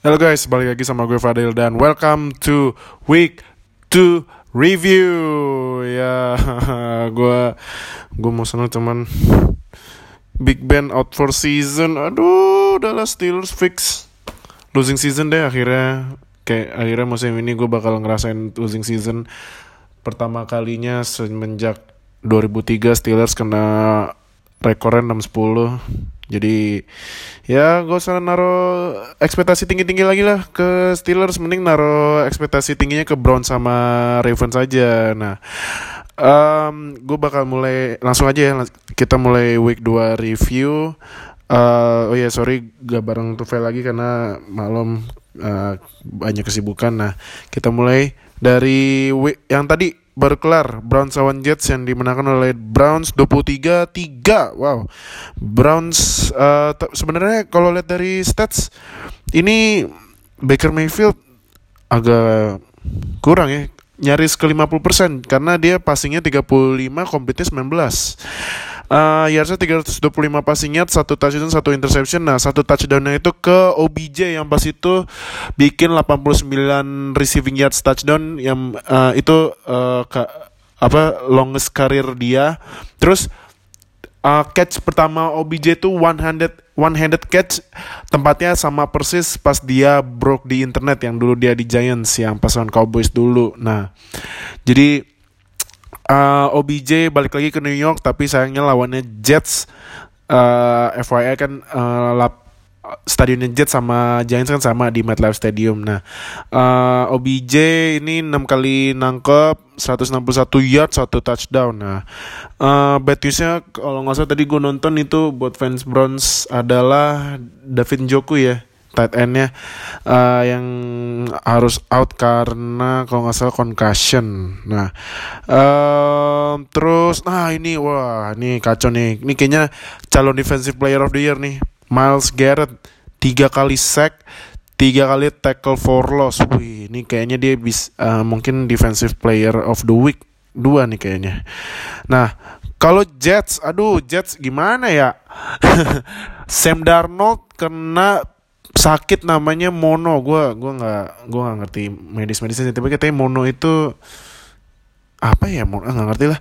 Halo guys, balik lagi sama gue Fadil dan welcome to week 2 review. Ya, gue gue mau seneng cuman Big Ben out for season. Aduh, Dallas Steelers fix losing season deh akhirnya. Kayak akhirnya musim ini gue bakal ngerasain losing season pertama kalinya semenjak 2003 Steelers kena rekornya 6-10 jadi ya gak usah naro ekspektasi tinggi-tinggi lagi lah ke Steelers mending naro ekspektasi tingginya ke Browns sama Ravens aja. Nah, um, gue bakal mulai langsung aja ya kita mulai week 2 review. Uh, oh ya yeah, sorry gak bareng Tufel lagi karena malam uh, banyak kesibukan. Nah kita mulai dari week yang tadi berkelar Browns lawan Jets yang dimenangkan oleh Browns 23-3. Wow. Browns uh, sebenarnya kalau lihat dari stats ini Baker Mayfield agak kurang ya nyaris ke 50% karena dia passingnya 35 komplitnya 19 Uh, yardsnya 325 passing yard, satu touchdown, satu interception. Nah, satu touchdownnya itu ke OBJ yang pas itu bikin 89 receiving yards touchdown yang uh, itu uh, ke, apa longest career dia. Terus uh, catch pertama OBJ itu one handed one handed catch tempatnya sama persis pas dia broke di internet yang dulu dia di Giants yang pas Cowboys dulu. Nah, jadi uh, eh, OBJ balik lagi ke New York tapi sayangnya lawannya Jets uh, eh, FYI kan uh, lap stadionnya Jets sama Giants kan sama di MetLife Stadium. Nah, uh, OBJ ini 6 kali nangkep 161 yard, satu touchdown. Nah, uh, bad newsnya kalau nggak salah tadi gue nonton itu buat fans Browns adalah David Njoku ya tight endnya uh, yang harus out karena kalau nggak salah concussion. Nah, uh, terus nah ini wah ini kacau nih. Ini kayaknya calon defensive player of the year nih. Miles Garrett tiga kali sack, tiga kali tackle for loss. Wih, ini kayaknya dia bisa uh, mungkin defensive player of the week dua nih kayaknya. Nah, kalau Jets, aduh Jets gimana ya? Sam Darnold kena sakit namanya mono. Gue gue nggak gue nggak ngerti medis medisnya tapi katanya mono itu apa ya mono nggak ngerti lah.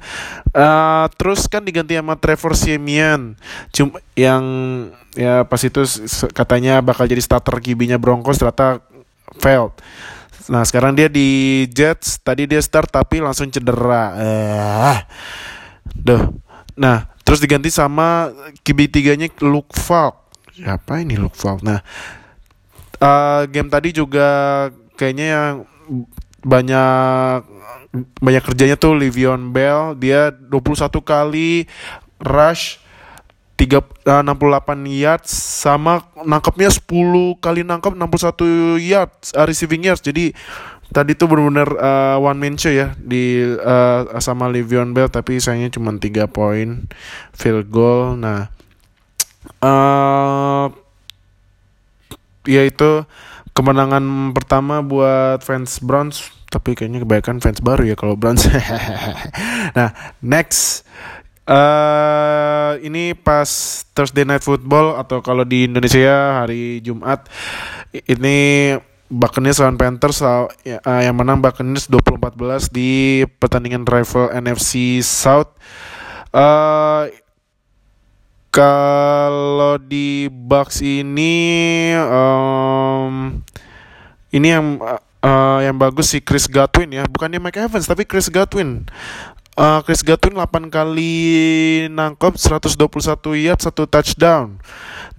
Uh, terus kan diganti sama Trevor Siemian. Cuma yang ya pas itu katanya bakal jadi starter kibinya Broncos ternyata failed. Nah sekarang dia di Jets tadi dia start tapi langsung cedera. Eh Duh. nah terus diganti sama kibi tiganya Luke Falk. Siapa ini Luke Falk? Nah uh, game tadi juga kayaknya yang banyak banyak kerjanya tuh Livion Bell dia 21 kali rush 3, uh, 68 yards sama nangkepnya 10 kali nangkep 61 yards uh, receiving yards. Jadi tadi tuh benar-benar uh, one man show ya di uh, sama Livion Bell tapi sayangnya cuma 3 poin field goal. Nah uh, ya itu kemenangan pertama buat fans Browns tapi kayaknya kebanyakan fans baru ya kalau Browns. nah, next uh, ini pas Thursday Night Football atau kalau di Indonesia hari Jumat ini Buccaneers lawan Panthers uh, yang menang Buccaneers 2014 di pertandingan rival NFC South. Uh, kalau di box ini um, ini yang uh, yang bagus si Chris Godwin ya, bukannya Mike Evans tapi Chris Godwin. Uh, Chris Godwin 8 kali nangkep 121 yard satu touchdown.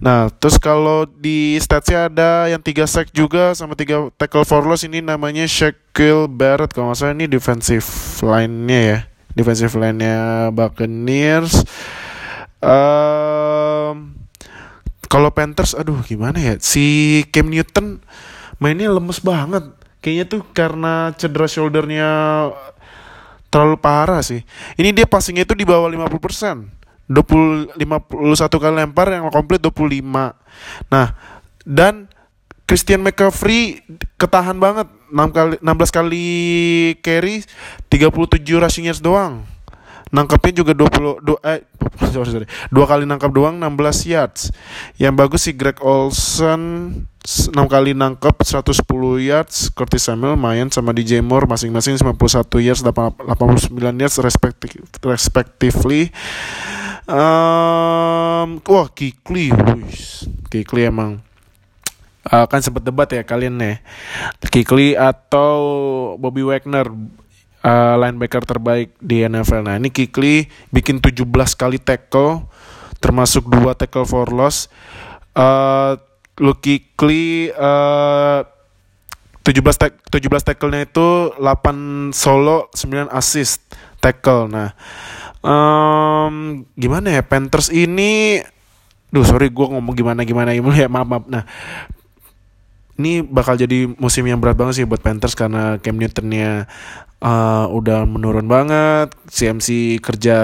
Nah, terus kalau di statsnya ada yang tiga sack juga sama tiga tackle for loss ini namanya Shaquille Barrett kalau nggak salah ini defensive line-nya ya. Defensive line-nya Buccaneers. Um, kalau Panthers, aduh gimana ya? Si Cam Newton mainnya lemes banget. Kayaknya tuh karena cedera shouldernya terlalu parah sih. Ini dia passingnya itu di bawah 50%. 20 51 kali lempar yang komplit 25. Nah, dan Christian McCaffrey ketahan banget 6 kali 16 kali carry 37 rushing yards doang nangkepnya juga 20 do, eh sorry, sorry, dua kali nangkap doang 16 yards. Yang bagus si Greg Olson 6 kali nangkep 110 yards. Curtis Samuel main sama DJ Moore masing-masing 51 yards 89 yards respective, respectively. Um, wah Kikli Kikli emang uh, kan sempat debat ya kalian nih Kikli atau Bobby Wagner uh, linebacker terbaik di NFL nah ini Kikli bikin 17 kali tackle termasuk dua tackle for loss uh, Lucky Klee uh, 17 tek 17 tackle-nya itu 8 solo, 9 assist tackle. Nah, um, gimana ya Panthers ini Duh, sorry gue ngomong gimana gimana gimana ya maaf maaf. Nah, ini bakal jadi musim yang berat banget sih buat Panthers karena Cam Newtonnya uh, udah menurun banget, CMC kerja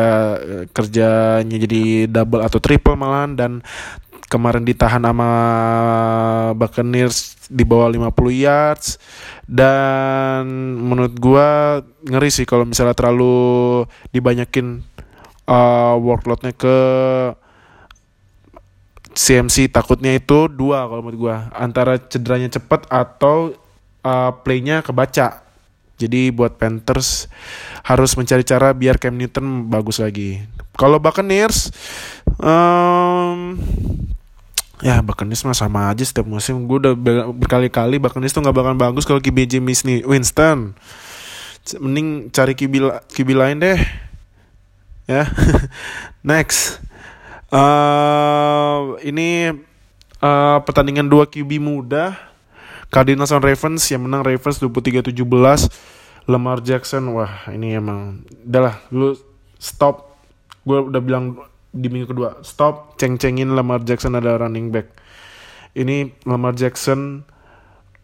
kerjanya jadi double atau triple malahan dan kemarin ditahan sama Buccaneers di bawah 50 yards. Dan menurut gua ngeri sih kalau misalnya terlalu dibanyakin uh, workloadnya ke CMC takutnya itu dua kalau menurut gua. Antara cederanya cepat atau uh, playnya kebaca. Jadi buat Panthers harus mencari cara biar Cam Newton bagus lagi. Kalau Buccaneers um, ya Buccaneers mah sama aja setiap musim. Gue udah berkali-kali Buccaneers tuh nggak bakal bagus kalau QB nih Winston. Mending cari QB, QB lain deh. Ya next uh, ini uh, pertandingan dua QB muda. Cardinals on Ravens yang menang Ravens 23-17 Lamar Jackson wah ini emang udahlah lu stop. Gue udah bilang di minggu kedua stop ceng-cengin Lamar Jackson ada running back. Ini Lamar Jackson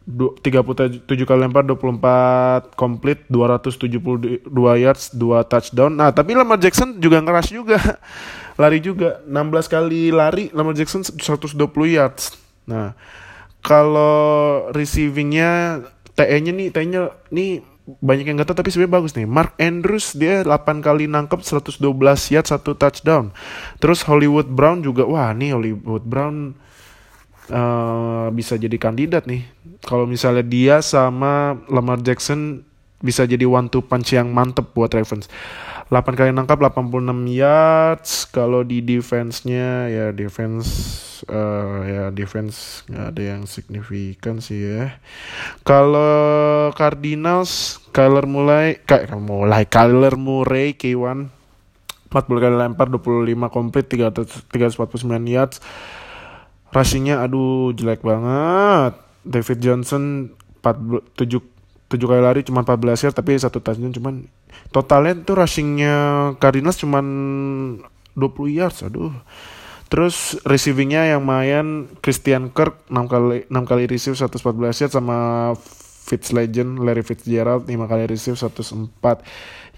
37 kali lempar 24 komplit 272 yards 2 touchdown. Nah tapi Lamar Jackson juga ngeras juga lari juga 16 kali lari Lamar Jackson 120 yards nah kalau receivingnya TE nya nih TE nya nih banyak yang gak tahu tapi sebenarnya bagus nih. Mark Andrews dia 8 kali nangkep 112 yard satu touchdown. Terus Hollywood Brown juga wah nih Hollywood Brown uh, bisa jadi kandidat nih. Kalau misalnya dia sama Lamar Jackson bisa jadi one two punch yang mantep buat Ravens. 8 kali nangkap 86 yards. Kalau di defense-nya ya defense uh, ya defense nggak ada yang signifikan sih ya. Kalau Cardinals Kyler mulai kayak mulai Kyler Murray K1 40 kali lempar 25 komplit 349 yards. Rushingnya aduh jelek banget. David Johnson 4, 7 7 kali lari cuma 14 yards tapi satu touchdown cuman totalnya tuh rushingnya Cardinals cuma 20 yards aduh. Terus receivingnya yang main Christian Kirk 6 kali 6 kali receive 114 yards sama Fitz Legend Larry Fitzgerald 5 kali receive 104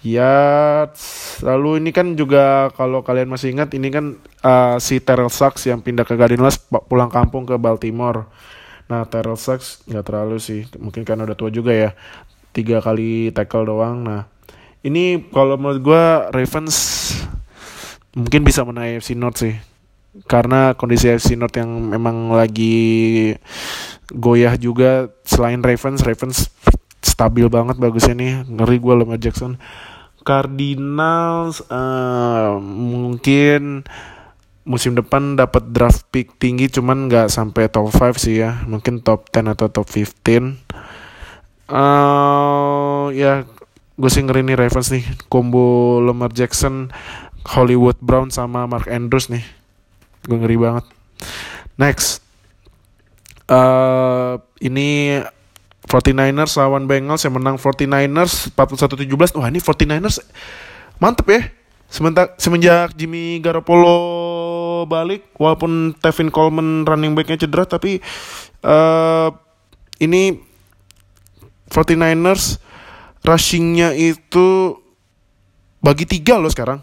yards. Lalu ini kan juga kalau kalian masih ingat ini kan uh, si Terrell Suggs yang pindah ke Cardinals pulang kampung ke Baltimore Nah Terrell Suggs nggak terlalu sih, mungkin karena udah tua juga ya, tiga kali tackle doang. Nah ini kalau menurut gue Ravens mungkin bisa menang AFC North sih, karena kondisi AFC North yang memang lagi goyah juga. Selain Ravens, Ravens stabil banget bagusnya nih, ngeri gue Lamar Jackson. Cardinals uh, mungkin musim depan dapat draft pick tinggi cuman nggak sampai top 5 sih ya. Mungkin top 10 atau top 15 uh, ya gue sih ngeri nih Ravens nih. Combo Lamar Jackson Hollywood Brown sama Mark Andrews nih. Gue ngeri banget. Next. Uh, ini 49ers lawan Bengals yang menang 49ers 41-17 wah ini 49ers mantep ya Sementak, semenjak Jimmy Garoppolo balik, walaupun Tevin Coleman running backnya cedera, tapi uh, ini 49ers rushingnya itu bagi tiga loh sekarang.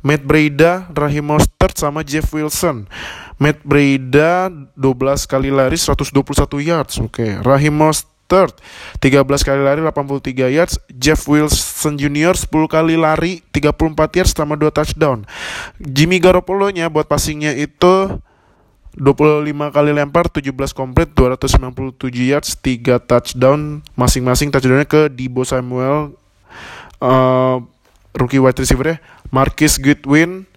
Matt Breda, Rahim Mostert, sama Jeff Wilson. Matt Breda 12 kali lari 121 yards. Oke, okay. Rahim Mostert third. 13 kali lari 83 yards. Jeff Wilson Jr 10 kali lari 34 yards selama 2 touchdown. Jimmy Garoppolo nya buat passingnya itu 25 kali lempar 17 komplit 297 yards 3 touchdown. Masing-masing touchdownnya ke Dibo Samuel uh, rookie wide receiver ya Marquis Goodwin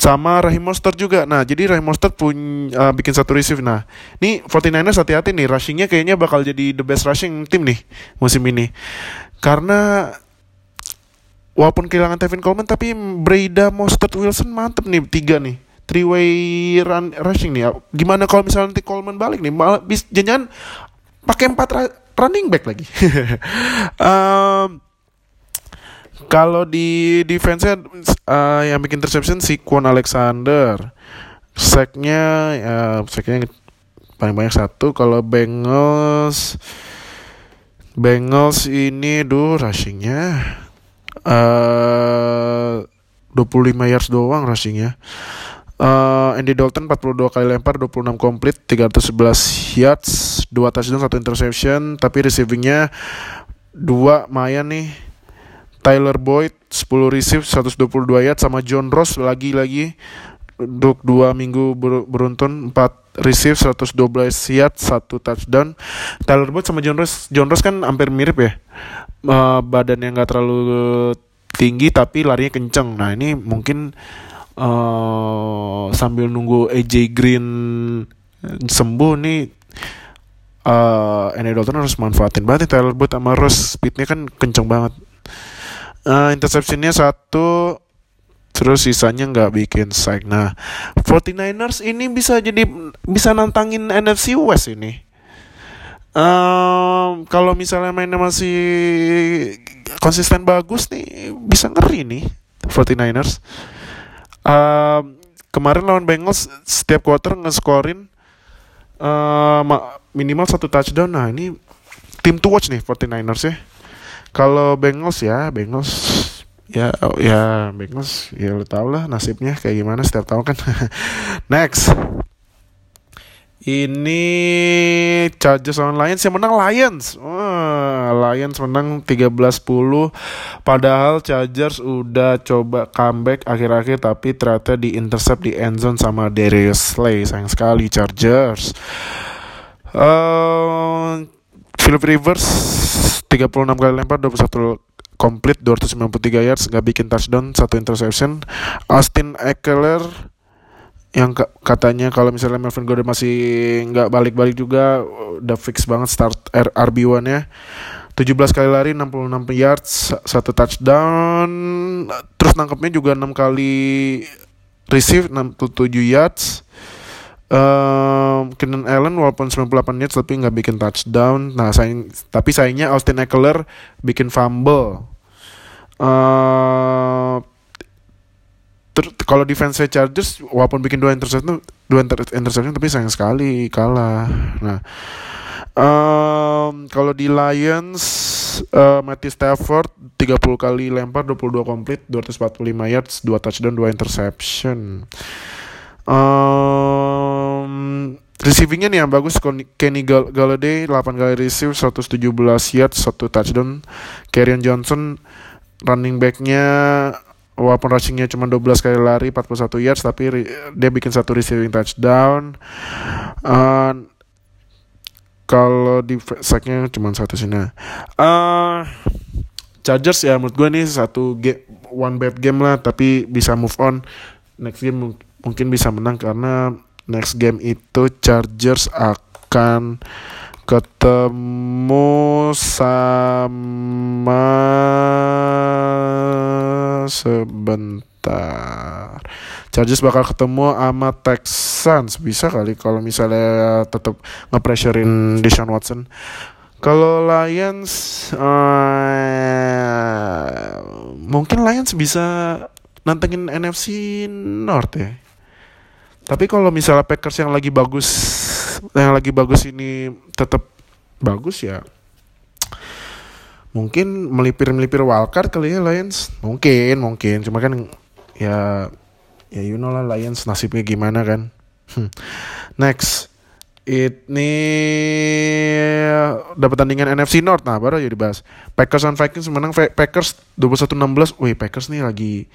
sama Rahim Mostert juga. Nah, jadi Rahim Mostert pun uh, bikin satu receive. Nah, ini 49ers hati-hati nih, rushingnya kayaknya bakal jadi the best rushing tim nih musim ini. Karena walaupun kehilangan Tevin Coleman, tapi Breda, Mostert, Wilson mantep nih tiga nih. Three way run rushing nih. Gimana kalau misalnya nanti Coleman balik nih? Malah bis jangan pakai empat running back lagi. um, kalau di defense uh, yang bikin interception si Kwon Alexander. Sacknya ya sacknya paling banyak satu. Kalau Bengals Bengals ini duh rushingnya uh, 25 yards doang rushingnya. Uh, Andy Dalton 42 kali lempar 26 komplit 311 yards 2 touchdown 1 interception tapi receivingnya 2 Maya nih Tyler Boyd 10 receive 122 yard sama John Ross lagi-lagi untuk dua minggu ber beruntun 4 receive 112 yard satu touchdown. Tyler Boyd sama John Ross John Ross kan hampir mirip ya uh, badannya nggak terlalu tinggi tapi larinya kenceng. Nah ini mungkin uh, sambil nunggu AJ Green sembuh nih uh, Andy Dalton harus manfaatin banget Tyler Boyd sama Ross. Speednya kan kenceng banget uh, interceptionnya satu terus sisanya nggak bikin sack. Nah, 49ers ini bisa jadi bisa nantangin NFC West ini. Um, kalau misalnya mainnya masih konsisten bagus nih, bisa ngeri nih 49ers. Um, kemarin lawan Bengals setiap quarter nge-scorein uh, minimal satu touchdown. Nah, ini tim to watch nih 49ers ya. Kalau Bengals ya, Bengals ya oh, ya Bengals ya lo tau lah nasibnya kayak gimana setiap tahun kan. Next. Ini Chargers lawan Lions yang menang Lions. Wah, Lions menang 13-10 padahal Chargers udah coba comeback akhir-akhir tapi ternyata di intercept di endzone sama Darius Slay. Sayang sekali Chargers. Uh, Philip Rivers 36 kali lempar 21 komplit 293 yards nggak bikin touchdown satu interception. Austin Eckler yang katanya kalau misalnya Melvin Gordon masih nggak balik-balik juga udah fix banget start RB1 nya 17 kali lari 66 yards satu touchdown. Terus nangkepnya juga 6 kali receive 67 yards Um, Kenan Allen walaupun 98 yards tapi nggak bikin touchdown. Nah, sayang, tapi sayangnya Austin Eckler bikin fumble. Uh, kalau defense Chargers walaupun bikin dua interception dua inter interception tapi sayang sekali kalah. Nah, um, kalau di Lions uh, Matthew Stafford 30 kali lempar 22 komplit 245 yards 2 touchdown 2 interception. Um, receivingnya nih yang bagus Kenny Galladay 8 kali receive 117 yards 1 touchdown. Karian Johnson running backnya walaupun rushingnya cuma 12 kali lari 41 yards tapi dia bikin satu receiving touchdown. Uh, kalau di sacknya cuma satu sini. Uh, Chargers ya menurut gue nih satu game one bad game lah tapi bisa move on. Next game mungkin bisa menang karena next game itu Chargers akan ketemu sama sebentar. Chargers bakal ketemu sama Texans bisa kali kalau misalnya tetap ngepressurein Deshaun Watson. Kalau Lions uh, mungkin Lions bisa nantengin NFC North ya. Tapi kalau misalnya Packers yang lagi bagus, yang lagi bagus ini tetap bagus ya, mungkin melipir-melipir wildcard kali ya Lions. Mungkin, mungkin. Cuma kan ya, ya you know lah Lions nasibnya gimana kan. Hmm. Next, ini dapat tandingan NFC North nah baru aja dibahas Packers on Vikings menang Packers 21-16 wih Packers nih lagi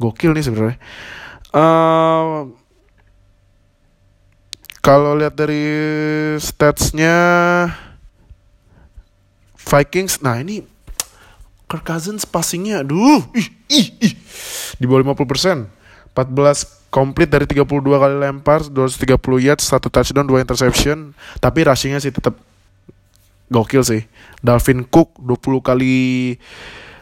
gokil nih sebenarnya uh, kalau lihat dari statsnya Vikings, nah ini Kirk Cousins passingnya, aduh, di bawah 50%. 14 komplit dari 32 kali lempar, 230 yards, satu touchdown, dua interception. Tapi rushingnya sih tetap gokil sih. Dalvin Cook 20 kali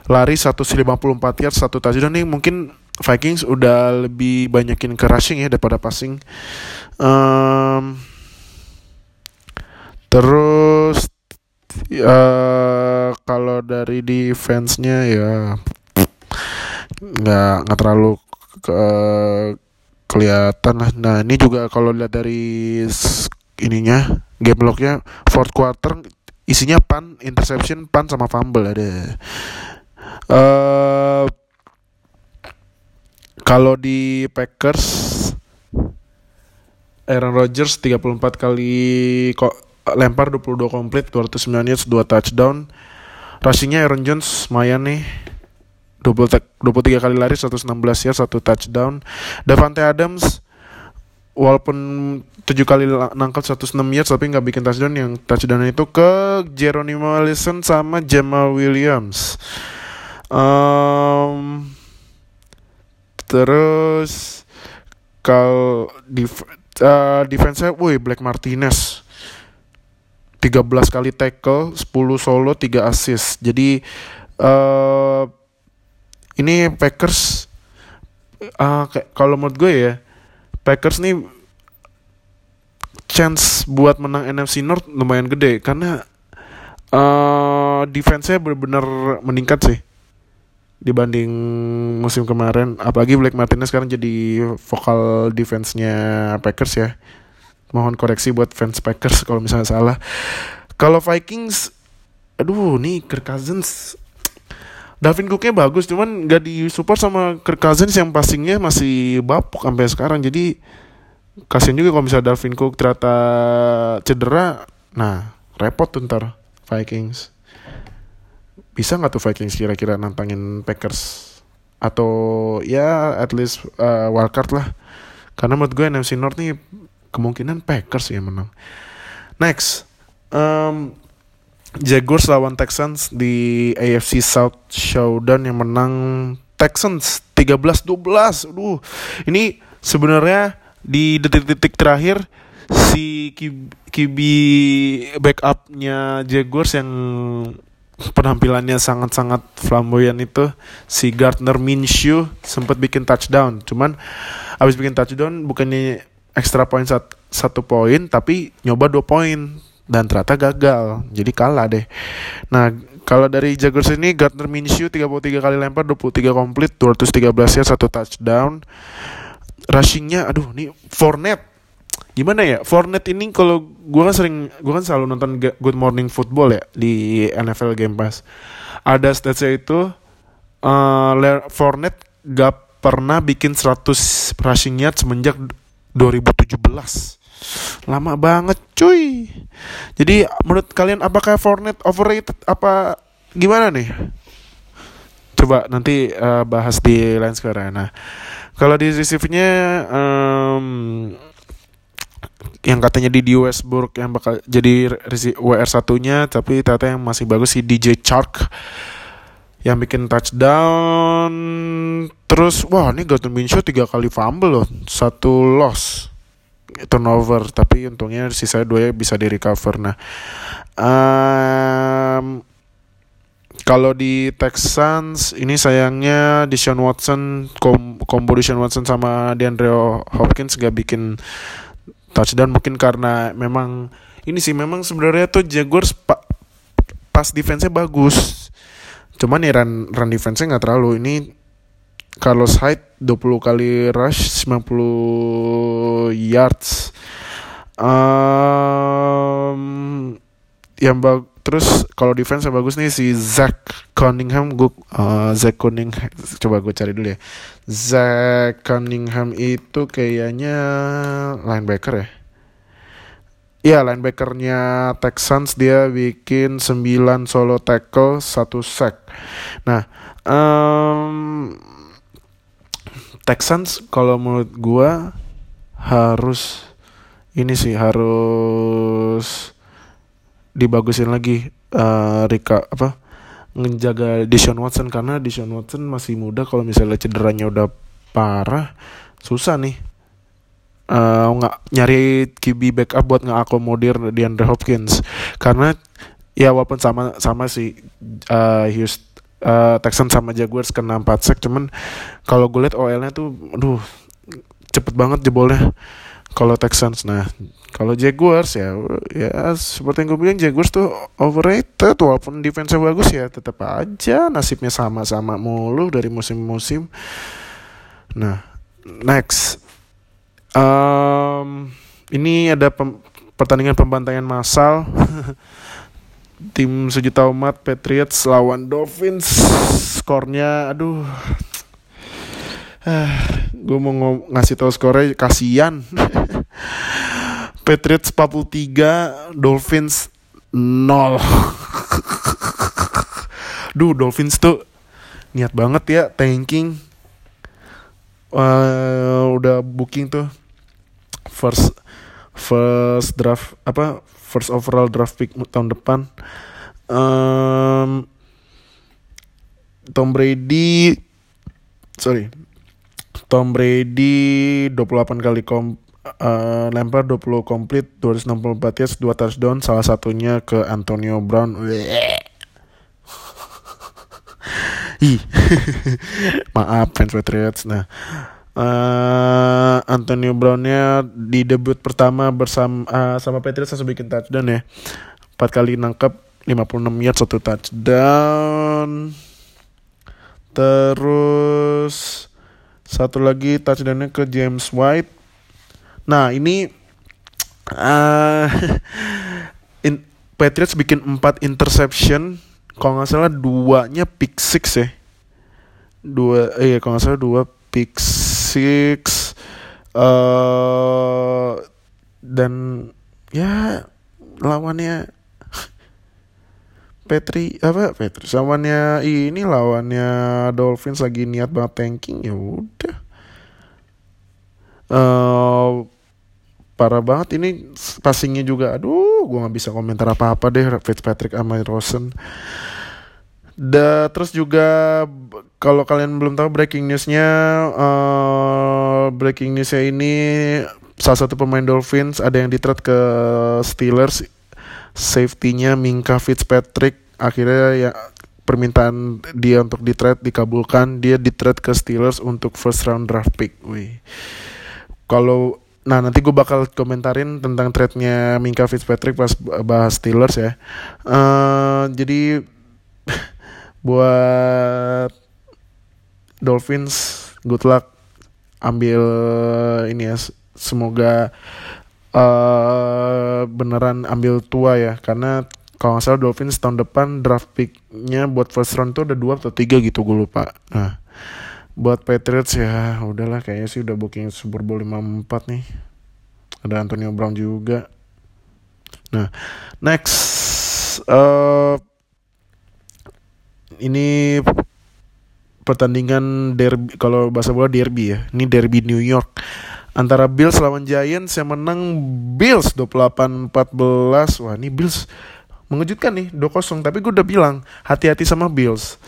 lari 154 yards, satu touchdown nih mungkin Vikings udah lebih banyakin ke rushing ya daripada passing. Um, terus uh, kalau dari defense-nya ya nggak nggak terlalu ke kelihatan lah. Nah ini juga kalau lihat dari ininya game lognya fourth quarter isinya pan, interception, pan sama fumble ada. Uh, kalau di Packers Aaron Rodgers 34 kali kok lempar 22 komplit 209 yards 2 touchdown. Rushingnya Aaron Jones lumayan nih. 20, 23 kali lari 116 yards 1 touchdown. Davante Adams walaupun 7 kali nangkal 106 yards tapi nggak bikin touchdown. Yang touchdown itu ke Jeronimo Allison sama Jamal Williams. Um, terus kalau uh, defense-nya, woi Black Martinez. 13 kali tackle, 10 solo, 3 assist. Jadi uh, ini Packers uh, kalau menurut gue ya, Packers nih chance buat menang NFC North lumayan gede. Karena uh, defense-nya benar-benar meningkat sih dibanding musim kemarin apalagi Black Martinez sekarang jadi vokal defense-nya Packers ya. Mohon koreksi buat fans Packers kalau misalnya salah. Kalau Vikings aduh nih Kirk Cousins. Davin Cooknya bagus cuman gak support sama Kirk Cousins yang passingnya masih bapuk sampai sekarang. Jadi kasian juga kalau misalnya Dalvin Cook ternyata cedera. Nah repot tuh ntar Vikings bisa nggak tuh Vikings kira-kira nantangin Packers atau ya at least uh, wildcard lah karena menurut gue NFC North nih kemungkinan Packers ya menang. Next, um, Jaguars lawan Texans di AFC South Showdown yang menang Texans 13-12. Aduh, ini sebenarnya di detik-detik terakhir si QB backupnya Jaguars yang penampilannya sangat-sangat flamboyan itu. Si Gardner Minshew sempat bikin touchdown. Cuman abis bikin touchdown bukannya extra point sat, satu poin tapi nyoba dua poin. Dan ternyata gagal. Jadi kalah deh. Nah kalau dari Jaguars ini Gardner Minshew 33 kali lempar 23 komplit 213 ya satu touchdown. Rushingnya aduh ini Fournette gimana ya Fournette ini kalau gue kan sering gue kan selalu nonton Good Morning Football ya di NFL Game Pass. Ada statsnya itu uh, Fournette gak pernah bikin 100 rushing yard semenjak 2017 lama banget cuy. Jadi menurut kalian apakah Fournette overrated? Apa gimana nih? Coba nanti uh, bahas di lain sekarang. Nah kalau di receive-nya um, yang katanya di di Westbrook yang bakal jadi WR satunya tapi ternyata yang masih bagus si DJ Chark yang bikin touchdown. Terus wah ini Gardner Minshew tiga kali fumble loh satu loss. Turnover tapi untungnya sisa dua ya bisa di recover nah um, kalau di Texans ini sayangnya Deshaun Watson kom Deshaun Watson sama DeAndre Hopkins gak bikin touchdown mungkin karena memang ini sih memang sebenarnya tuh Jaguars pa pas defense-nya bagus Cuman ya run, run defense-nya nggak terlalu. Ini Carlos Hyde 20 kali rush 90 yards. Um, yang bag terus kalau defense yang bagus nih si Zach Cunningham. Gue uh, Zach Cunningham coba gue cari dulu ya. Zach Cunningham itu kayaknya linebacker ya? Iya linebackernya Texans dia bikin 9 solo tackle, 1 sack. Nah, um, Texans kalau menurut gua harus ini sih harus dibagusin lagi uh, Rika apa ngejaga Deshaun Watson. Karena Deshaun Watson masih muda kalau misalnya cederanya udah parah susah nih uh, nggak nyari QB backup buat ngakomodir DeAndre Hopkins. Karena ya walaupun sama sama si uh, Houston uh, Texans sama Jaguars kena 4 sack cuman kalau gue liat OL-nya tuh aduh cepet banget jebolnya kalau Texans nah kalau Jaguars ya ya seperti yang gue bilang Jaguars tuh overrated walaupun defense bagus ya tetap aja nasibnya sama-sama mulu dari musim-musim. Nah next. Um, ini ada pem pertandingan pembantaian massal. Tim sejuta umat Patriots lawan Dolphins. Skornya aduh uh, gue mau ngasih tahu skornya kasihan. Patriots 43 Dolphins 0 Duh Dolphins tuh niat banget ya tanking. Uh, udah booking tuh first first draft apa first overall draft pick tahun depan. Um, Tom Brady sorry Tom Brady 28 kali kom uh, lempar 20 komplit 264 yards 2 touchdown salah satunya ke Antonio Brown. Maaf fans Patriots. Nah, uh, Antonio Brownnya di debut pertama bersama uh, sama Patriots langsung bikin touchdown ya. Empat kali nangkep 56 yards satu touchdown. Terus satu lagi touchdownnya ke James White. Nah ini uh, in, Patriots bikin 4 interception. Kalau nggak salah duanya pick six ya. Dua, eh kalau nggak salah dua pick six uh, dan ya lawannya Petri apa? Petri lawannya ini lawannya Dolphins lagi niat banget tanking ya udah. Uh, parah banget ini passingnya juga aduh gue nggak bisa komentar apa apa deh Fitzpatrick sama Rosen. Da, terus juga kalau kalian belum tahu breaking newsnya, uh, breaking newsnya ini salah satu pemain Dolphins ada yang ditret ke Steelers, safety-nya Minka Fitzpatrick akhirnya ya permintaan dia untuk ditret dikabulkan, dia ditret ke Steelers untuk first round draft pick. Wih. Kalau Nah nanti gue bakal komentarin tentang trade-nya Minka Fitzpatrick pas bahas Steelers ya. Uh, jadi buat Dolphins good luck ambil ini ya semoga uh, beneran ambil tua ya karena kalau nggak salah Dolphins tahun depan draft picknya buat first round tuh ada dua atau tiga gitu gue lupa nah buat Patriots ya udahlah kayaknya sih udah booking Super Bowl 54 nih ada Antonio Brown juga nah next uh, ini pertandingan derby kalau bahasa bola derby ya. Ini derby New York antara Bills lawan Giants yang menang Bills 28-14. Wah, ini Bills mengejutkan nih 2-0 tapi gue udah bilang hati-hati sama Bills.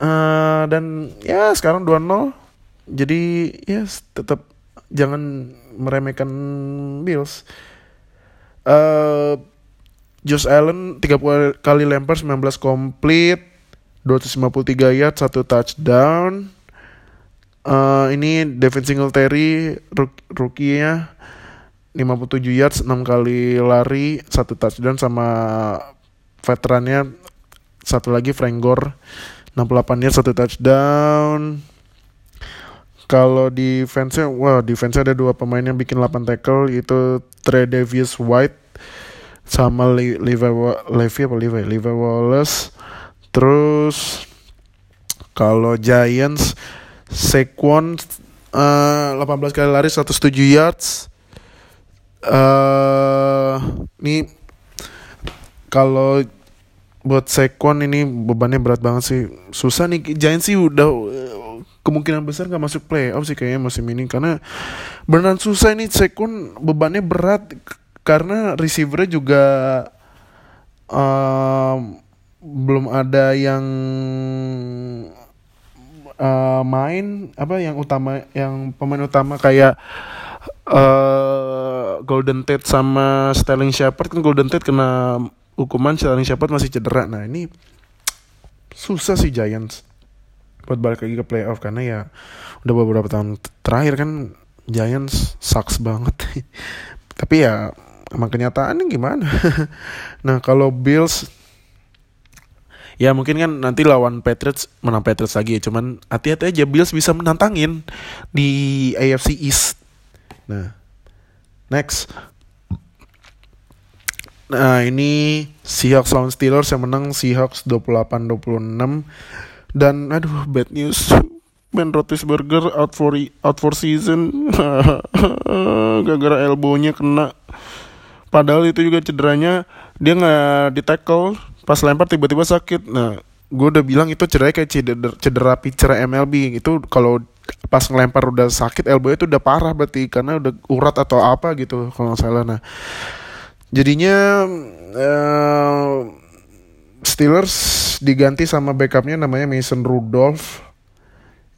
Uh, dan ya sekarang 2-0. Jadi ya tetap jangan meremehkan Bills. Uh, Josh Allen 30 kali lempar 19 komplit 253 yard, satu touchdown. Uh, ini Devin Singletary rookie-nya 57 yards, 6 kali lari, satu touchdown sama veterannya satu lagi Frank Gore 68 yards, satu touchdown. Kalau defense-nya, wah defense ada dua pemain yang bikin 8 tackle itu Trey Davis White sama Levi Levi apa Levi Levi Wallace Terus kalau Giants Saquon uh, 18 kali lari 107 yards. Uh, ini kalau buat Saquon ini bebannya berat banget sih. Susah nih Giants sih udah kemungkinan besar nggak masuk playoff sih kayaknya musim ini karena beneran susah ini Sekun bebannya berat karena receivernya juga um, belum ada yang uh, main apa yang utama yang pemain utama kayak uh, Golden Tate sama Sterling Shepard kan Golden Tate kena hukuman Sterling Shepard masih cedera. Nah ini susah sih Giants buat balik lagi ke playoff karena ya udah beberapa tahun terakhir kan Giants sucks banget. Tapi ya emang kenyataannya gimana? Nah kalau Bills ya mungkin kan nanti lawan Patriots menang Patriots lagi ya. Cuman hati-hati aja Bills bisa menantangin di AFC East nah next. Nah ini Seahawks lawan Steelers yang menang Seahawks 28-26 dan aduh bad news. Ben Roethlisberger out for out for season. Gara-gara elbownya kena. Padahal itu juga cederanya dia nggak di tackle pas lempar tiba-tiba sakit. Nah gue udah bilang itu cedera kayak cedera, cedera pitcher MLB itu kalau pas ngelempar udah sakit elbow itu udah parah berarti karena udah urat atau apa gitu kalau nggak salah. Nah jadinya uh, Steelers diganti sama backupnya namanya Mason Rudolph.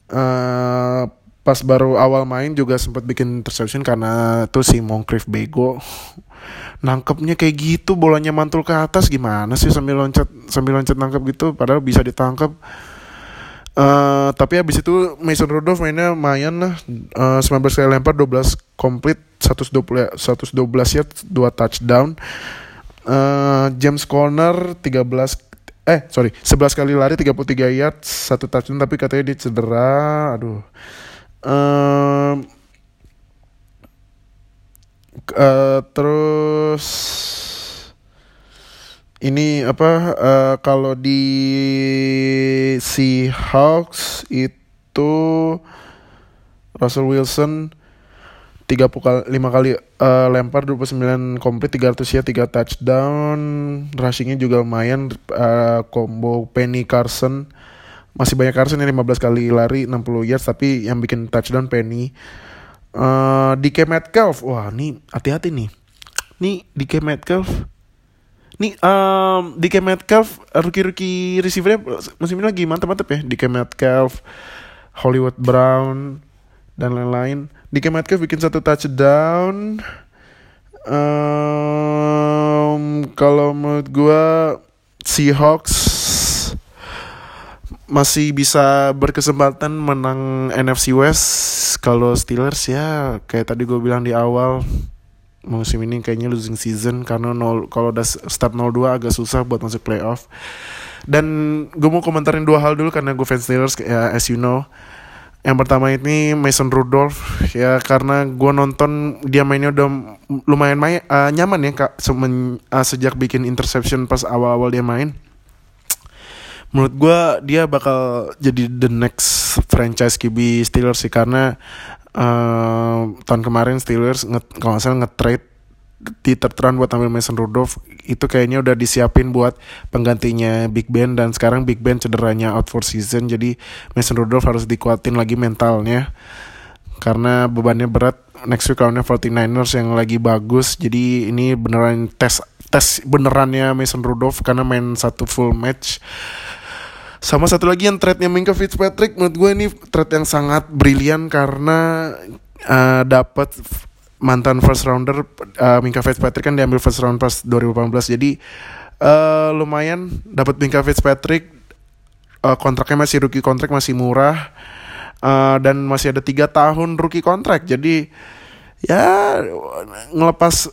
Uh, pas baru awal main juga sempat bikin interception karena tuh si Moncrief bego. Nangkepnya kayak gitu bolanya mantul ke atas gimana sih sambil loncat sambil loncat nangkep gitu padahal bisa ditangkap uh, tapi habis itu Mason Rudolph mainnya lumayan lah. Uh, 19 kali lempar 12 komplit 120 112 yard 2 touchdown. Uh, James Conner 13 eh sorry 11 kali lari 33 yard satu touchdown tapi katanya dia cedera. Aduh. Um, uh, terus ini apa uh, kalau di Seahawks itu Russell Wilson 30 kali 5 kali uh, lempar 29 komplit 300 ya 3 touchdown. Rushingnya juga lumayan uh, combo Penny Carson. Masih banyak Carson yang 15 kali lari 60 yards tapi yang bikin touchdown Penny. Uh, DK Metcalf. Wah nih hati-hati nih. Nih DK Metcalf nih um, DK Metcalf rookie-rookie receivernya musim ini lagi mantap-mantap ya. DK Metcalf Hollywood Brown dan lain-lain. DK Metcalf bikin satu touchdown. Um, kalau menurut gue Seahawks masih bisa berkesempatan menang NFC West. Kalau Steelers ya kayak tadi gue bilang di awal musim ini kayaknya losing season karena nol kalau udah start 02 agak susah buat masuk playoff. Dan gue mau komentarin dua hal dulu karena gue fans Steelers ya as you know. Yang pertama ini Mason Rudolph ya karena gue nonton dia mainnya udah lumayan main uh, nyaman ya kak semen, uh, sejak bikin interception pas awal-awal dia main. Menurut gue dia bakal jadi the next franchise QB Steelers sih karena uh, tahun kemarin Steelers nge, kalau nggak salah nge-trade di terteran buat ambil Mason Rudolph. Itu kayaknya udah disiapin buat penggantinya Big Ben dan sekarang Big Ben cederanya out for season. Jadi Mason Rudolph harus dikuatin lagi mentalnya karena bebannya berat. Next week lawannya 49ers yang lagi bagus. Jadi ini beneran tes tes benerannya Mason Rudolph karena main satu full match. Sama satu lagi yang trade-nya Minka Fitzpatrick. Menurut gue ini trade yang sangat brilian karena uh, dapat mantan first rounder uh, Minka Fitzpatrick kan diambil first round pas 2018 jadi uh, lumayan dapat Minka Fitzpatrick. Uh, kontraknya masih rookie kontrak masih murah. Uh, dan masih ada tiga tahun rookie kontrak. Jadi ya ngelepas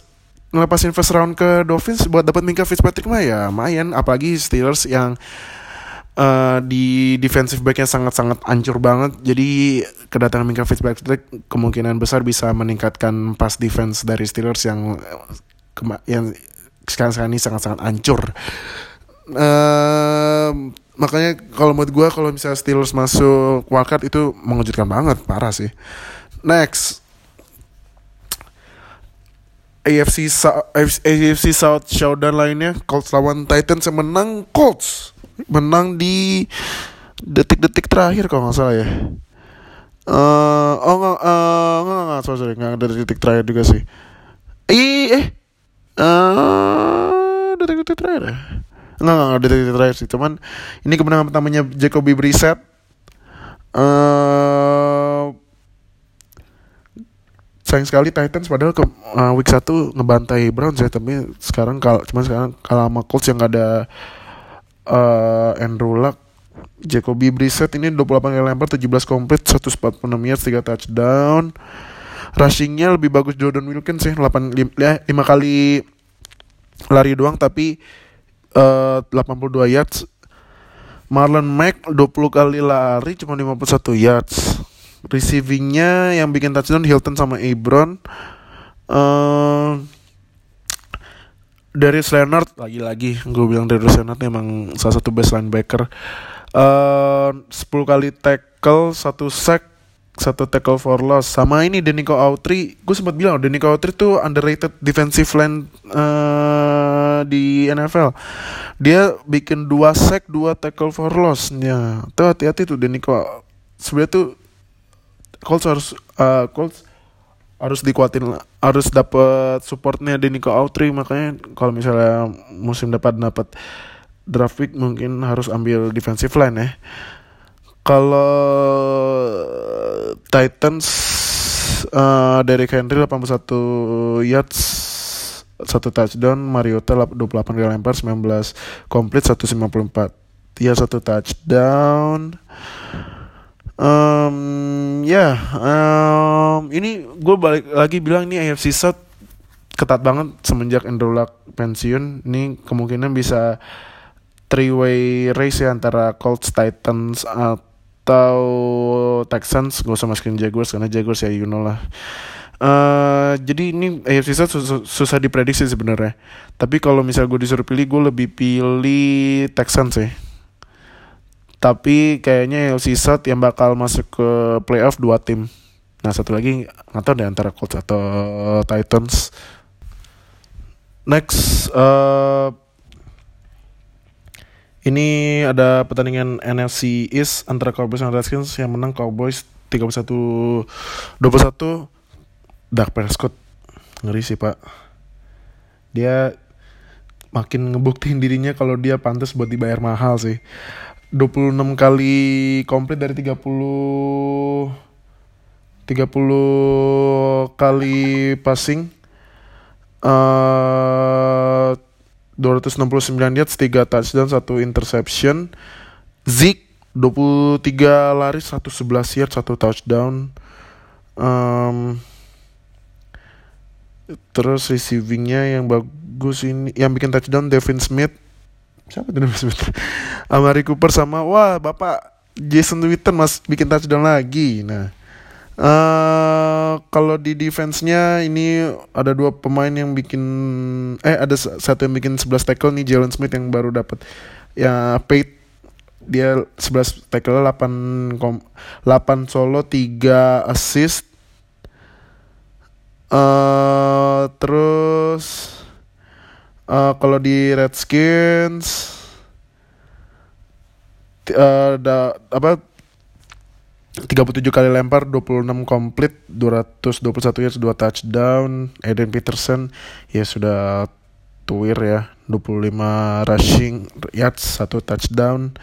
ngelepasin first round ke Dolphins buat dapat Minka Fitzpatrick mah ya lumayan. Apalagi Steelers yang uh, di defensive backnya sangat-sangat ancur banget. Jadi kedatangan Minka Fitzpatrick kemungkinan besar bisa meningkatkan pas defense dari Steelers yang yang sekarang-sekarang ini sangat-sangat ancur. Uh, makanya kalau menurut gue kalau misalnya Steelers masuk wildcard itu mengejutkan banget, parah sih. Next. AFC, AFC South showdown lainnya Colts lawan Titans yang menang Colts menang di detik-detik terakhir kalau nggak salah ya Uh, oh enggak, uh, enggak, enggak, sorry, sorry, enggak dari titik terakhir juga sih. Ih, eh, uh, dari titik terakhir ya? Enggak, dari titik terakhir sih. Cuman ini kemenangan pertamanya Jacoby Brissett. Uh, sayang sekali Titans padahal ke uh, week 1 ngebantai Browns ya tapi sekarang kalau cuma sekarang kalau sama Colts yang gak ada uh, Andrew Luck Jacoby Brissett ini 28 kali lempar 17 komplit 146 yards 3 touchdown. Rushingnya lebih bagus Jordan Wilkins sih 8 5, ya, 5 kali lari doang tapi uh, 82 yards. Marlon Mack 20 kali lari cuma 51 yards. Receivingnya yang bikin touchdown Hilton sama Ebron. Uh, Darius Leonard lagi-lagi gue bilang Darius Leonard emang salah satu best linebacker. Uh, 10 kali tackle satu sack satu tackle for loss. Sama ini Denico Autry. Gue sempat bilang Denico Autry tuh underrated defensive line uh, di NFL dia bikin dua sack dua tackle for loss ya tuh hati-hati tuh Denico. Sebenarnya tuh Colts harus uh, Colts harus dikuatin harus dapat supportnya Denico Autry makanya kalau misalnya musim depan dapat draft pick mungkin harus ambil defensive line ya. Kalau Titans uh, Derrick Henry 81 yards satu touchdown Mariota 28 kali lempar 19 komplit 154 dia satu touchdown um, ya yeah, um, ini gue balik lagi bilang ini AFC South ketat banget semenjak Andrew Luck pensiun ini kemungkinan bisa three way race ya antara Colts Titans atau Texans gak usah masukin Jaguars karena Jaguars ya you know lah Uh, jadi ini AFC South susah, diprediksi sebenarnya. Tapi kalau misal gue disuruh pilih, gue lebih pilih Texans sih. Tapi kayaknya LC South yang bakal masuk ke playoff dua tim. Nah satu lagi nggak tahu deh antara Colts atau Titans. Next, uh, ini ada pertandingan NFC East antara Cowboys dan Redskins yang menang Cowboys 31 21 Dak Prescott ngeri sih pak dia makin ngebuktiin dirinya kalau dia pantas buat dibayar mahal sih 26 kali komplit dari 30 30 kali passing uh, 269 yards 3 touchdown 1 interception. Zeke 23 lari 111 yards 1 touchdown. Um, terus receivingnya yang bagus ini yang bikin touchdown Devin Smith siapa tuh namanya Smith Amari Cooper sama wah bapak Jason Witten mas bikin touchdown lagi. Nah uh, kalau di defense-nya ini ada dua pemain yang bikin eh ada satu yang bikin 11 tackle nih Jalen Smith yang baru dapat ya paid dia 11 tackle 8 kom, 8 solo 3 assist. Uh, terus uh, kalau di Redskins uh, da, apa 37 kali lempar 26 komplit 221 yards 2 touchdown. Eden Peterson ya sudah tuir ya 25 rushing yards 1 touchdown.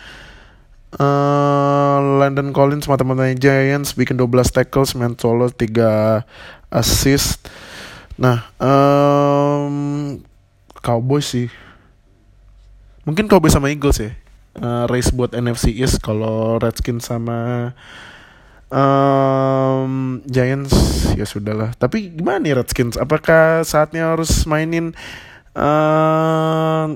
Uh, London Collins mata-matanya Giants bikin 12 tackles main solo 3 assist. Nah um, Cowboys sih. Mungkin Cowboys sama Eagles ya. Uh, race buat NFC East kalau Redskins sama um, Giants ya sudahlah. Tapi gimana nih Redskins? Apakah saatnya harus mainin uh,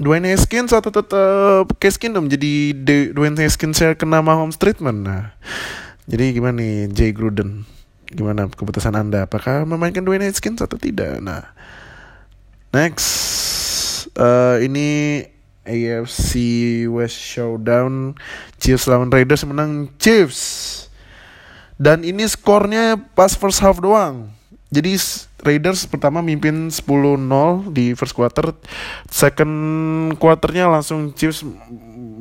Dwayne Haskins atau tetap Case Keenum? Jadi Dwayne Haskins saya kena Mahomes treatment? Nah jadi gimana nih Jay Gruden? Gimana keputusan anda? Apakah memainkan Dwayne Haskins atau tidak? Nah Next, uh, ini AFC West Showdown Chiefs lawan Raiders menang Chiefs. Dan ini skornya pas first half doang. Jadi Raiders pertama mimpin 10-0 di first quarter. Second quarternya langsung Chiefs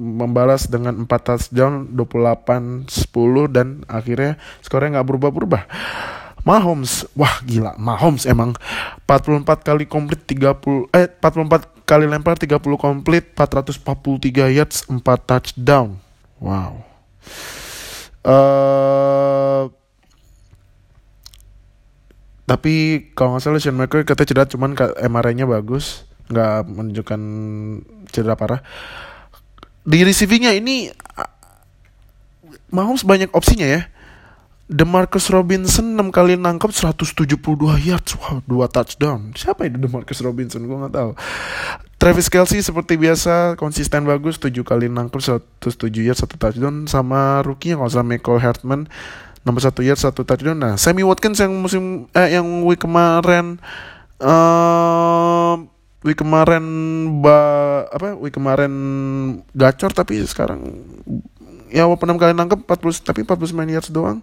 membalas dengan 4 touchdown 28-10 dan akhirnya skornya nggak berubah-berubah. Mahomes, wah gila, Mahomes emang 44 kali komplit 30 eh 44 kali lempar 30 komplit 443 yards 4 touchdown. Wow. Uh, tapi kalau nggak salah Sean McCoy katanya cedera cuman MRI-nya bagus, nggak menunjukkan cedera parah. Di receivingnya ini Mahomes banyak opsinya ya DeMarcus Robinson 6 kali nangkep 172 yards. Wow, 2 touchdown. Siapa itu DeMarcus Robinson? Gue gak tahu. Travis Kelsey seperti biasa konsisten bagus 7 kali nangkep 107 yards 1 touchdown sama rookie kalau salah Michael Hartman nomor 1 yards 1 touchdown. Nah, Sammy Watkins yang musim eh yang week kemarin uh, week kemarin ba apa week kemarin gacor tapi sekarang ya walaupun 6 kali nangkep 40 tapi 49 yards doang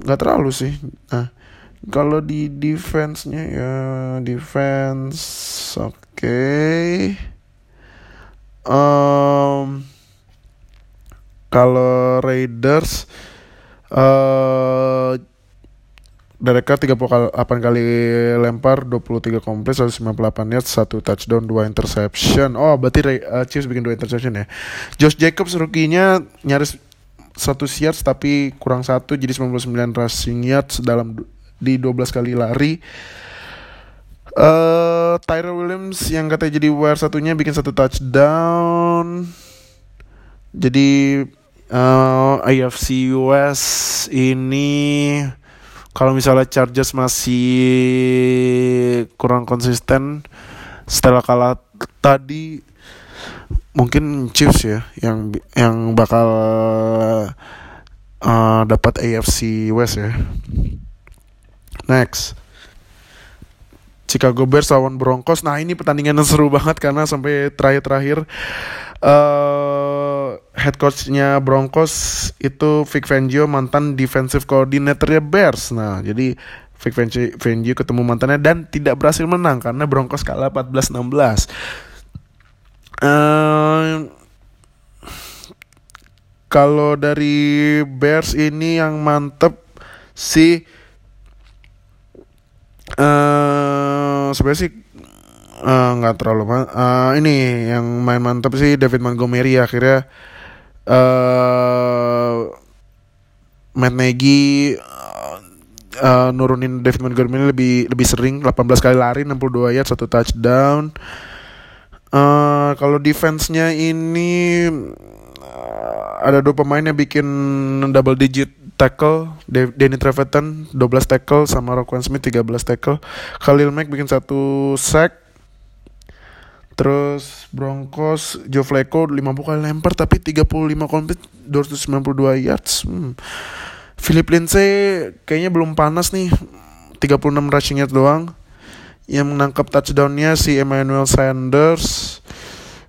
nggak terlalu sih nah kalau di defense-nya ya defense oke okay. um, kalau Raiders uh, Derek Carr 38 kali lempar, 23 komplit, 198 yards, 1 touchdown, 2 interception. Oh, berarti uh, Chiefs bikin 2 interception ya. Josh Jacobs rookie-nya nyaris 100 yards tapi kurang 1 jadi 99 rushing yards dalam di 12 kali lari. Uh, Tyrell Williams yang katanya jadi wire satunya bikin satu touchdown. Jadi uh, AFC US ini kalau misalnya Chargers masih kurang konsisten setelah kalah tadi mungkin Chiefs ya yang yang bakal uh, dapat AFC West ya. Next. Chicago Bears lawan Broncos. Nah, ini pertandingan yang seru banget karena sampai terakhir-terakhir uh, head coachnya Broncos itu Vic Fangio mantan defensive coordinatornya Bears. Nah, jadi Vic Fangio ketemu mantannya dan tidak berhasil menang karena Broncos kalah 14-16. Uh, kalau dari Bears ini yang mantep si uh, sebenarnya sih Eh, nggak uh, terlalu uh, ini yang main mantap sih David Montgomery akhirnya uh, Matt Nagy uh, uh, nurunin David Montgomery lebih lebih sering 18 kali lari 62 yard satu touchdown. Uh, kalau defense-nya ini uh, ada dua pemain yang bikin double digit tackle Danny Trevathan 12 tackle sama Roquan Smith 13 tackle. Khalil Mack bikin satu sack Terus Broncos Joe Flacco 50 kali lempar tapi 35 komplit 292 yards. Hmm. Philip Lindsay kayaknya belum panas nih. 36 rushing yards doang. Yang menangkap touchdownnya si Emmanuel Sanders.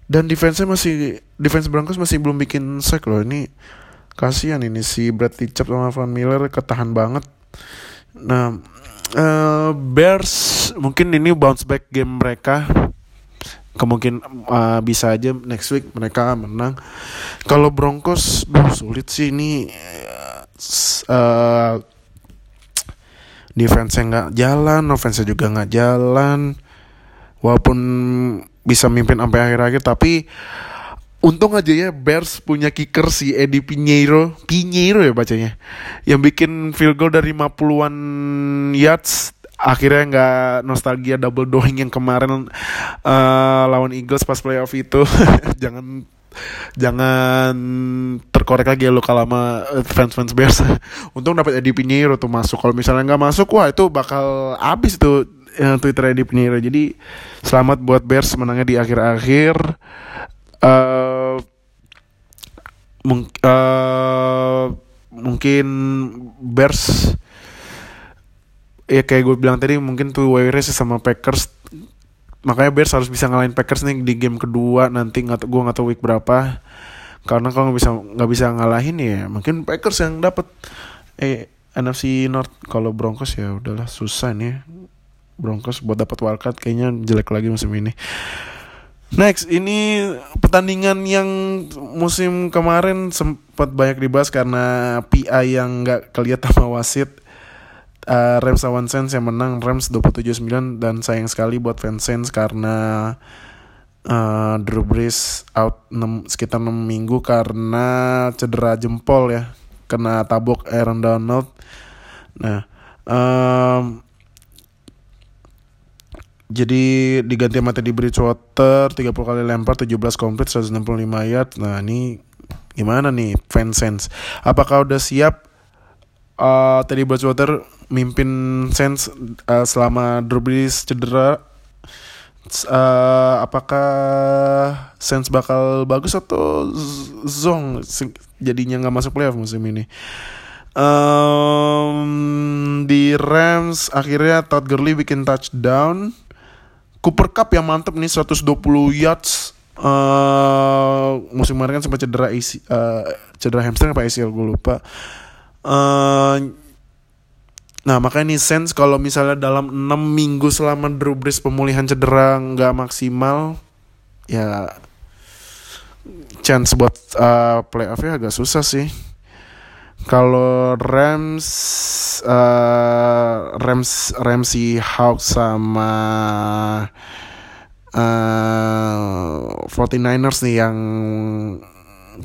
Dan defense masih defense Broncos masih belum bikin sack loh. Ini kasihan ini si Brad Ticap sama Van Miller ketahan banget. Nah, uh, Bears mungkin ini bounce back game mereka kemungkinan uh, bisa aja next week mereka menang. Kalau Broncos, duh sulit sih ini uh, defense-nya nggak jalan, offense juga nggak jalan. Walaupun bisa mimpin sampai akhir-akhir, tapi untung aja ya Bears punya kicker si Eddie Pinheiro, Pinheiro ya bacanya, yang bikin field goal dari 50-an yards akhirnya nggak nostalgia double doing yang kemarin uh, lawan Eagles pas playoff itu. Jangan jangan terkorek lagi ya lo kalau sama fans fans Bears. Untung dapat Eddie Pinheiro tuh masuk. Kalau misalnya nggak masuk wah itu bakal habis tuh ya, Twitter Eddie Pinheiro. Jadi selamat buat Bears menangnya di akhir-akhir. Uh, mung uh, mungkin Bears ya kayak gue bilang tadi mungkin tuh Warriors sama Packers makanya Bears harus bisa ngalahin Packers nih di game kedua nanti nggak gue nggak tahu week berapa karena kalau nggak bisa nggak bisa ngalahin ya mungkin Packers yang dapat eh NFC North kalau Broncos ya udahlah susah nih Broncos buat dapat wildcard kayaknya jelek lagi musim ini. Next, ini pertandingan yang musim kemarin sempat banyak dibahas karena PI yang nggak kelihatan sama wasit. Uh, Rams lawan Saints yang menang Rams 27-9 dan sayang sekali buat fans Saints karena uh, Drew Brees out 6, sekitar 6 minggu karena cedera jempol ya, kena tabok Aaron Donald. Nah, um, jadi diganti mati di Bridgewater 30 kali lempar 17 komplit 165 yard. Nah, ini gimana nih fan sense? Apakah udah siap uh, Teddy Bridgewater mimpin sense uh, selama Drew cedera? Uh, apakah sense bakal bagus atau zong jadinya nggak masuk playoff musim ini? Um, di Rams akhirnya Todd Gurley bikin touchdown Cooper Cup yang mantep nih 120 yards uh, musim kemarin kan sempat cedera isi, uh, cedera hamstring apa ACL gue lupa. Uh, nah makanya nih sense kalau misalnya dalam 6 minggu selama Drew Brees pemulihan cedera nggak maksimal ya chance buat uh, playoffnya agak susah sih. Kalau Rams uh, Rams Ramsey Hawks sama uh, 49ers nih yang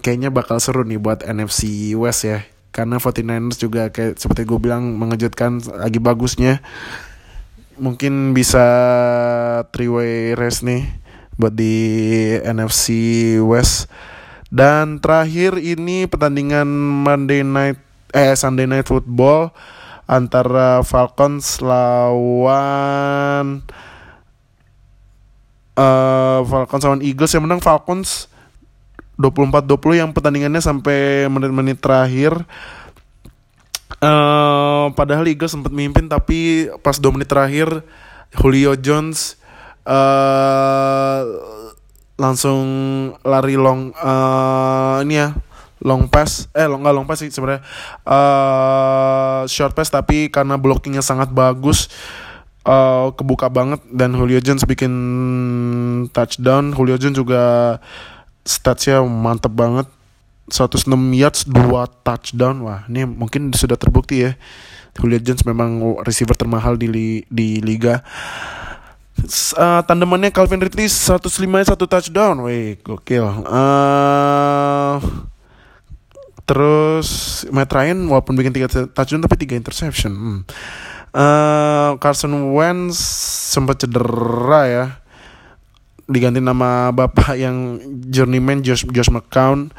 kayaknya bakal seru nih buat NFC West ya karena 49ers juga kayak seperti gue bilang mengejutkan lagi bagusnya. Mungkin bisa three way race nih buat di NFC West. Dan terakhir ini pertandingan Monday Night eh Sunday Night Football antara Falcons lawan uh, Falcons lawan Eagles. Yang menang Falcons 24-20 yang pertandingannya sampai menit-menit terakhir. Uh, padahal Eagles sempat memimpin tapi pas 2 menit terakhir Julio Jones uh, langsung lari long uh, ini ya long pass. Eh long nggak long pass sih sebenarnya. Uh, short pass tapi karena blockingnya sangat bagus uh, kebuka banget dan Julio Jones bikin touchdown. Julio Jones juga statsnya mantep banget 106 yards 2 touchdown wah ini mungkin sudah terbukti ya Julio Jones memang receiver termahal di di liga uh, tandemannya Calvin Ridley 105 satu touchdown, wih gokil. Uh, terus Matt Ryan walaupun bikin tiga touchdown tapi tiga interception. Hmm. Uh, Carson Wentz sempat cedera ya. Diganti nama bapak yang journeyman Josh Josh McCown.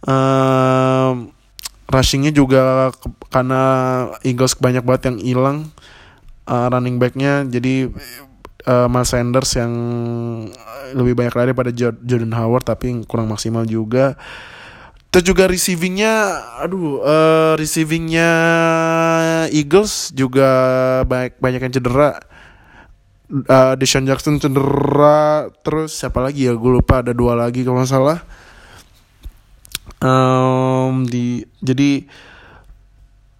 Uh, rushingnya juga ke, karena Eagles banyak banget yang hilang uh, running backnya jadi uh, Miles Sanders yang lebih banyak lari pada Jordan Howard tapi kurang maksimal juga. Terus juga receivingnya, aduh, uh, receivingnya Eagles juga banyak banyak yang cedera. Uh, Deshaun Jackson cedera, terus siapa lagi ya? Gue lupa ada dua lagi kalau nggak salah. Um, di jadi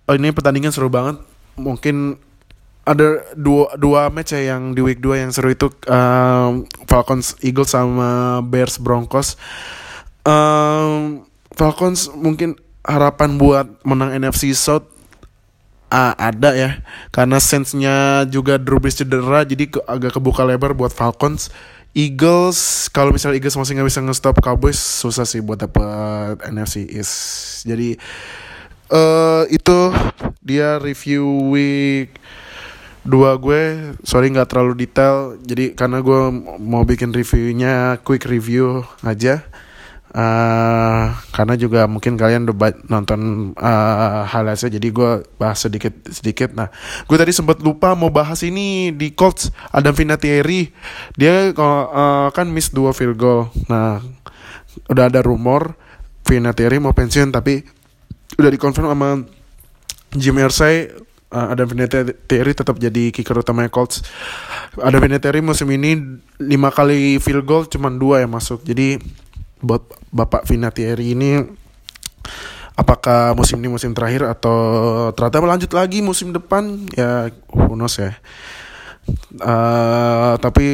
oh ini pertandingan seru banget. Mungkin ada dua dua match ya yang di week 2 yang seru itu um, Falcons Eagles sama Bears Broncos. Um, Falcons mungkin harapan buat menang NFC South uh, ada ya karena sense-nya juga Drew Brees cedera jadi ke, agak kebuka lebar buat Falcons. Eagles kalau misalnya Eagles masih nggak bisa nge-stop Cowboys susah sih buat dapet NFC East. Jadi uh, itu dia review week dua gue sorry nggak terlalu detail jadi karena gue mau bikin reviewnya quick review aja uh, karena juga mungkin kalian udah nonton uh, highlightsnya jadi gue bahas sedikit sedikit nah gue tadi sempat lupa mau bahas ini di Colts Adam Vinatieri dia uh, kan miss dua field goal nah udah ada rumor Vinatieri mau pensiun tapi udah dikonfirm sama Jim Irsay uh, Adam Vinatieri tetap jadi kicker utama Colts. Adam Vinatieri musim ini lima kali field goal cuma dua yang masuk. Jadi buat Bapak Vinatieri ini apakah musim ini musim terakhir atau ternyata melanjut lagi musim depan? Ya knows ya. Uh, tapi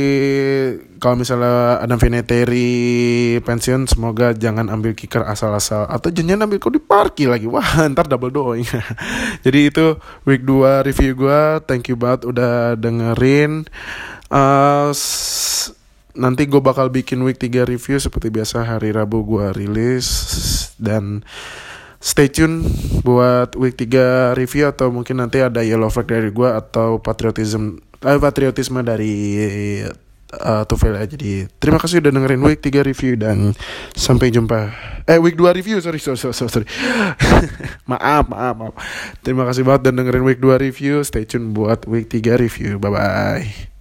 kalau misalnya Adam Vinatieri pensiun semoga jangan ambil kicker asal-asal. Atau jangan ambil kau di parki lagi. Wah ntar double doing jadi itu week 2 review gue thank you banget udah dengerin. Uh, nanti gue bakal bikin week 3 review seperti biasa hari Rabu gue rilis dan stay tune buat week 3 review atau mungkin nanti ada yellow flag dari gue atau patriotism eh, patriotisme dari uh, Tufel ya. Jadi terima kasih udah dengerin week 3 review dan sampai jumpa. Eh week 2 review sorry sorry sorry sorry. maaf maaf maaf. Terima kasih banget dan dengerin week 2 review. Stay tune buat week 3 review. Bye bye.